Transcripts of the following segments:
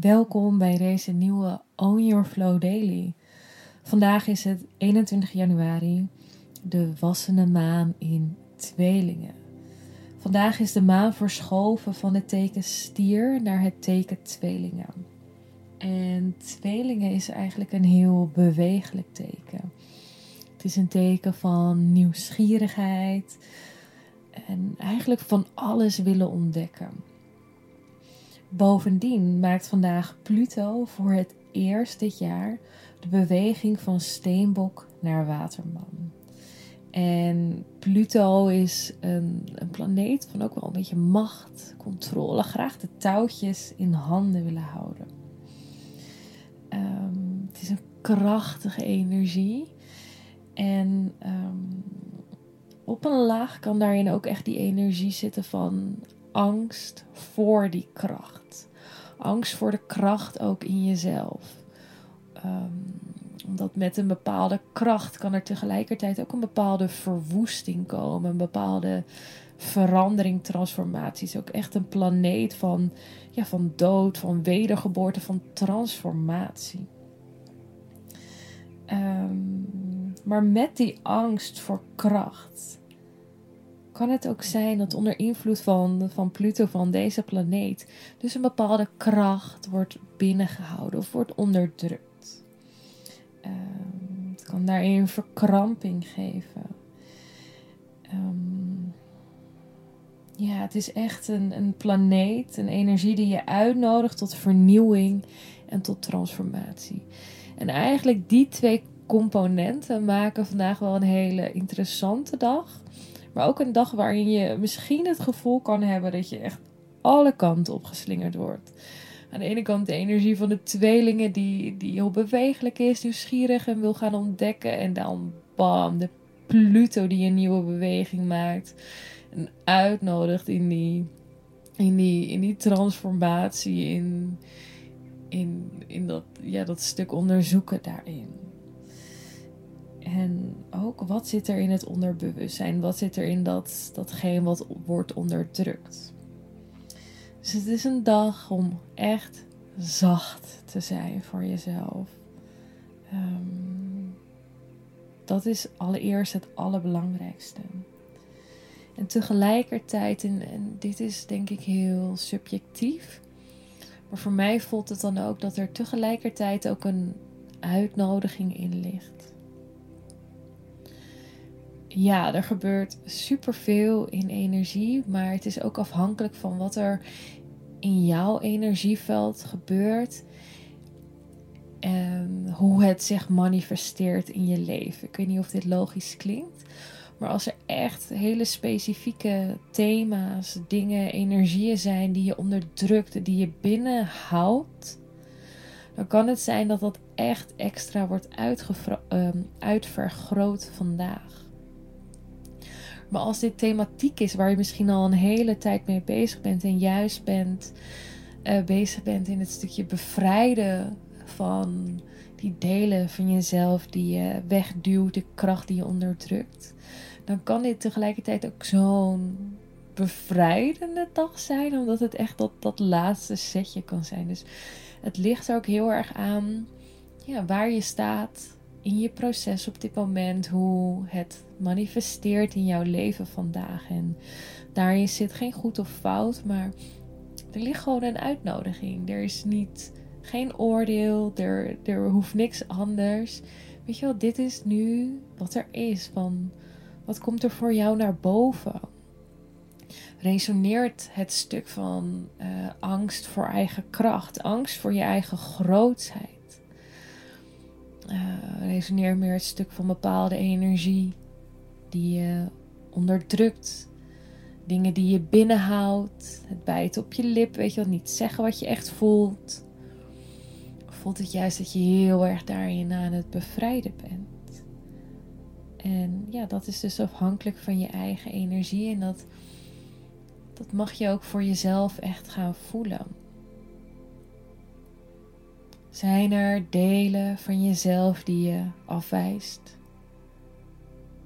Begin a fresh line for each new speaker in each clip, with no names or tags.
welkom bij deze nieuwe Own Your Flow Daily. Vandaag is het 21 januari, de wassende maan in tweelingen. Vandaag is de maan verschoven van het teken stier naar het teken tweelingen. En tweelingen is eigenlijk een heel bewegelijk teken. Het is een teken van nieuwsgierigheid en eigenlijk van alles willen ontdekken. Bovendien maakt vandaag Pluto voor het eerst dit jaar de beweging van Steenbok naar Waterman. En Pluto is een, een, planeet van ook wel een beetje macht, controle, graag de touwtjes in handen willen houden. Um, het is een krachtige energie. En um, op een laag kan daarin ook echt die energie zitten van angst voor die kracht. Angst voor de kracht ook in jezelf. Um, omdat met een bepaalde kracht kan er tegelijkertijd ook een bepaalde verwoesting komen. Een bepaalde verandering, transformatie. Het is ook echt een planeet van, ja, van dood, van wedergeboorte, van transformatie. Um, maar met die angst voor kracht kan het ook zijn dat onder invloed van, van Pluto, van deze planeet, dus een bepaalde kracht wordt binnengehouden of wordt onderdrukt. Um, het kan daarin verkramping geven. Um, ja, het is echt een, een planeet, een energie die je uitnodigt tot vernieuwing en tot transformatie. En eigenlijk die twee componenten maken vandaag wel een hele interessante dag. Maar ook een dag waarin je misschien het gevoel kan hebben dat je echt alle kanten opgeslingerd wordt. Aan de ene kant de energie van de tweelingen die, die heel bewegelijk is, nieuwsgierig en wil gaan ontdekken. En dan bam, de Pluto die een nieuwe beweging maakt. En uitnodigt in die, in die, in die transformatie, in, in, in dat, ja, dat stuk onderzoeken daarin. En ook wat zit er in het onderbewustzijn? Wat zit er in dat, datgene wat wordt onderdrukt? Dus het is een dag om echt zacht te zijn voor jezelf. Um, dat is allereerst het allerbelangrijkste. En tegelijkertijd, en dit is denk ik heel subjectief, maar voor mij voelt het dan ook dat er tegelijkertijd ook een uitnodiging in ligt ja, er gebeurt superveel in energie, maar het is ook afhankelijk van wat er in jouw energieveld gebeurt en hoe het zich manifesteert in je leven. Ik weet niet of dit logisch klinkt, maar als er echt hele specifieke thema's, dingen, energieën zijn die je onderdrukt, die je binnenhoudt, dan kan het zijn dat dat echt extra wordt um, uitvergroot vandaag. Maar als dit thematiek is waar je misschien al een hele tijd mee bezig bent en juist bent uh, bezig bent in het stukje bevrijden van die delen van jezelf die je wegduwt, de kracht die je onderdrukt, dan kan dit tegelijkertijd ook zo'n bevrijdende dag zijn, omdat het echt dat, dat laatste setje kan zijn. Dus het ligt er ook heel erg aan ja, waar je staat in je proces op dit moment, hoe het manifesteert in jouw leven vandaag. En daarin zit geen goed of fout, maar er ligt gewoon een uitnodiging. Er is niet geen oordeel, er, er hoeft niks anders. Weet je wel, dit is nu wat er is. Van wat komt er voor jou naar boven? Resoneert het stuk van uh, angst voor eigen kracht, angst voor je eigen grootheid? Uh, resoneert meer het stuk van bepaalde energie die je onderdrukt. Dingen die je binnenhoudt. Het bijten op je lip, weet je wel. Niet zeggen wat je echt voelt. voelt het juist dat je heel erg daarin aan het bevrijden bent. En ja, dat is dus afhankelijk van je eigen energie. En dat, dat mag je ook voor jezelf echt gaan voelen. Zijn er delen van jezelf die je afwijst?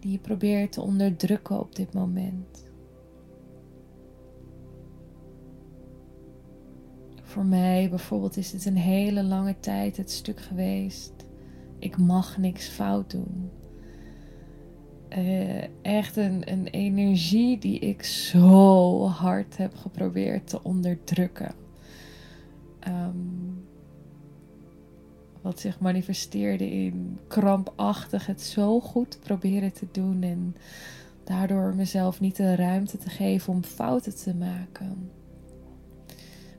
Die je probeert te onderdrukken op dit moment? Voor mij bijvoorbeeld is het een hele lange tijd het stuk geweest. Ik mag niks fout doen. Uh, echt een, een energie die ik zo hard heb geprobeerd te onderdrukken. Um, wat zich manifesteerde in krampachtig het zo goed proberen te doen en daardoor mezelf niet de ruimte te geven om fouten te maken.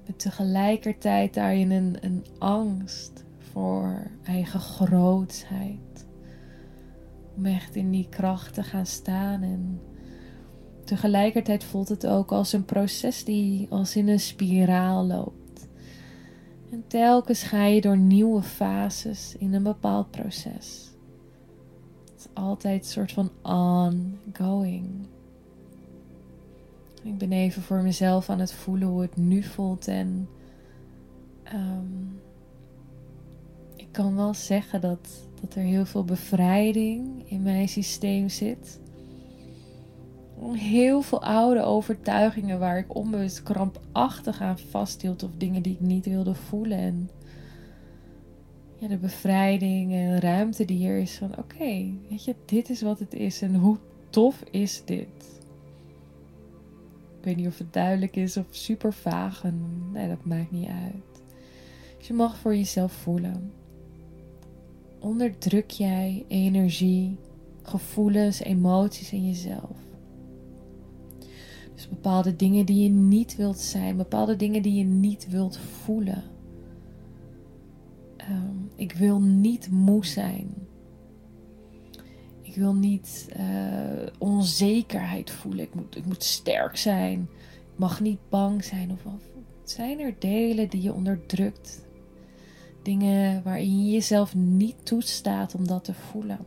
Met tegelijkertijd daarin een, een angst voor eigen grootheid. Om echt in die kracht te gaan staan en tegelijkertijd voelt het ook als een proces die als in een spiraal loopt. En telkens ga je door nieuwe fases in een bepaald proces. Het is altijd een soort van ongoing. Ik ben even voor mezelf aan het voelen hoe het nu voelt. En um, ik kan wel zeggen dat, dat er heel veel bevrijding in mijn systeem zit heel veel oude overtuigingen waar ik onbewust krampachtig aan vasthield of dingen die ik niet wilde voelen. En ja, de bevrijding en ruimte die hier is van oké, weet je, dit is wat het is en hoe tof is dit? Ik weet niet of het duidelijk is of super vaag nee, dat maakt niet uit. Dus je mag voor jezelf voelen. Onderdruk jij energie, gevoelens, emoties in jezelf? Dus bepaalde dingen die je niet wilt zijn, bepaalde dingen die je niet wilt voelen. Ehm, ik wil niet moe zijn. Ik wil niet uh, onzekerheid voelen. Ik moet, ik moet sterk zijn. Ik mag niet bang zijn. Of, of zijn er delen die je onderdrukt? Dingen waarin je jezelf niet toestaat om dat te voelen.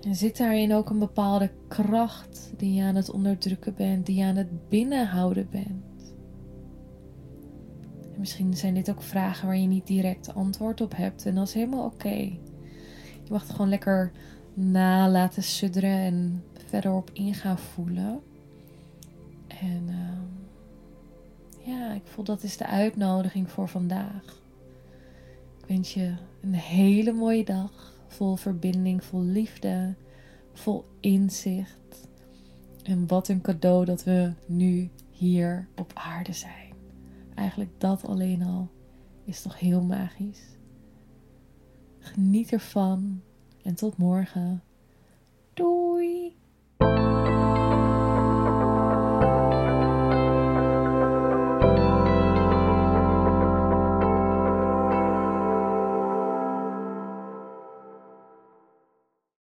En zit daarin ook een bepaalde kracht die je aan het onderdrukken bent, die je aan het binnenhouden bent? En misschien zijn dit ook vragen waar je niet direct antwoord op hebt. En dat is helemaal oké. Je mag het gewoon lekker na laten sudderen en verder op in gaan voelen. En uh, ja, ik voel dat is de uitnodiging voor vandaag. Ik wens je een hele mooie dag vol verbinding, vol liefde, vol inzicht. En wat een cadeau dat we nu hier op aarde zijn. Eigenlijk dat alleen al is toch heel magisch. Geniet ervan en tot morgen.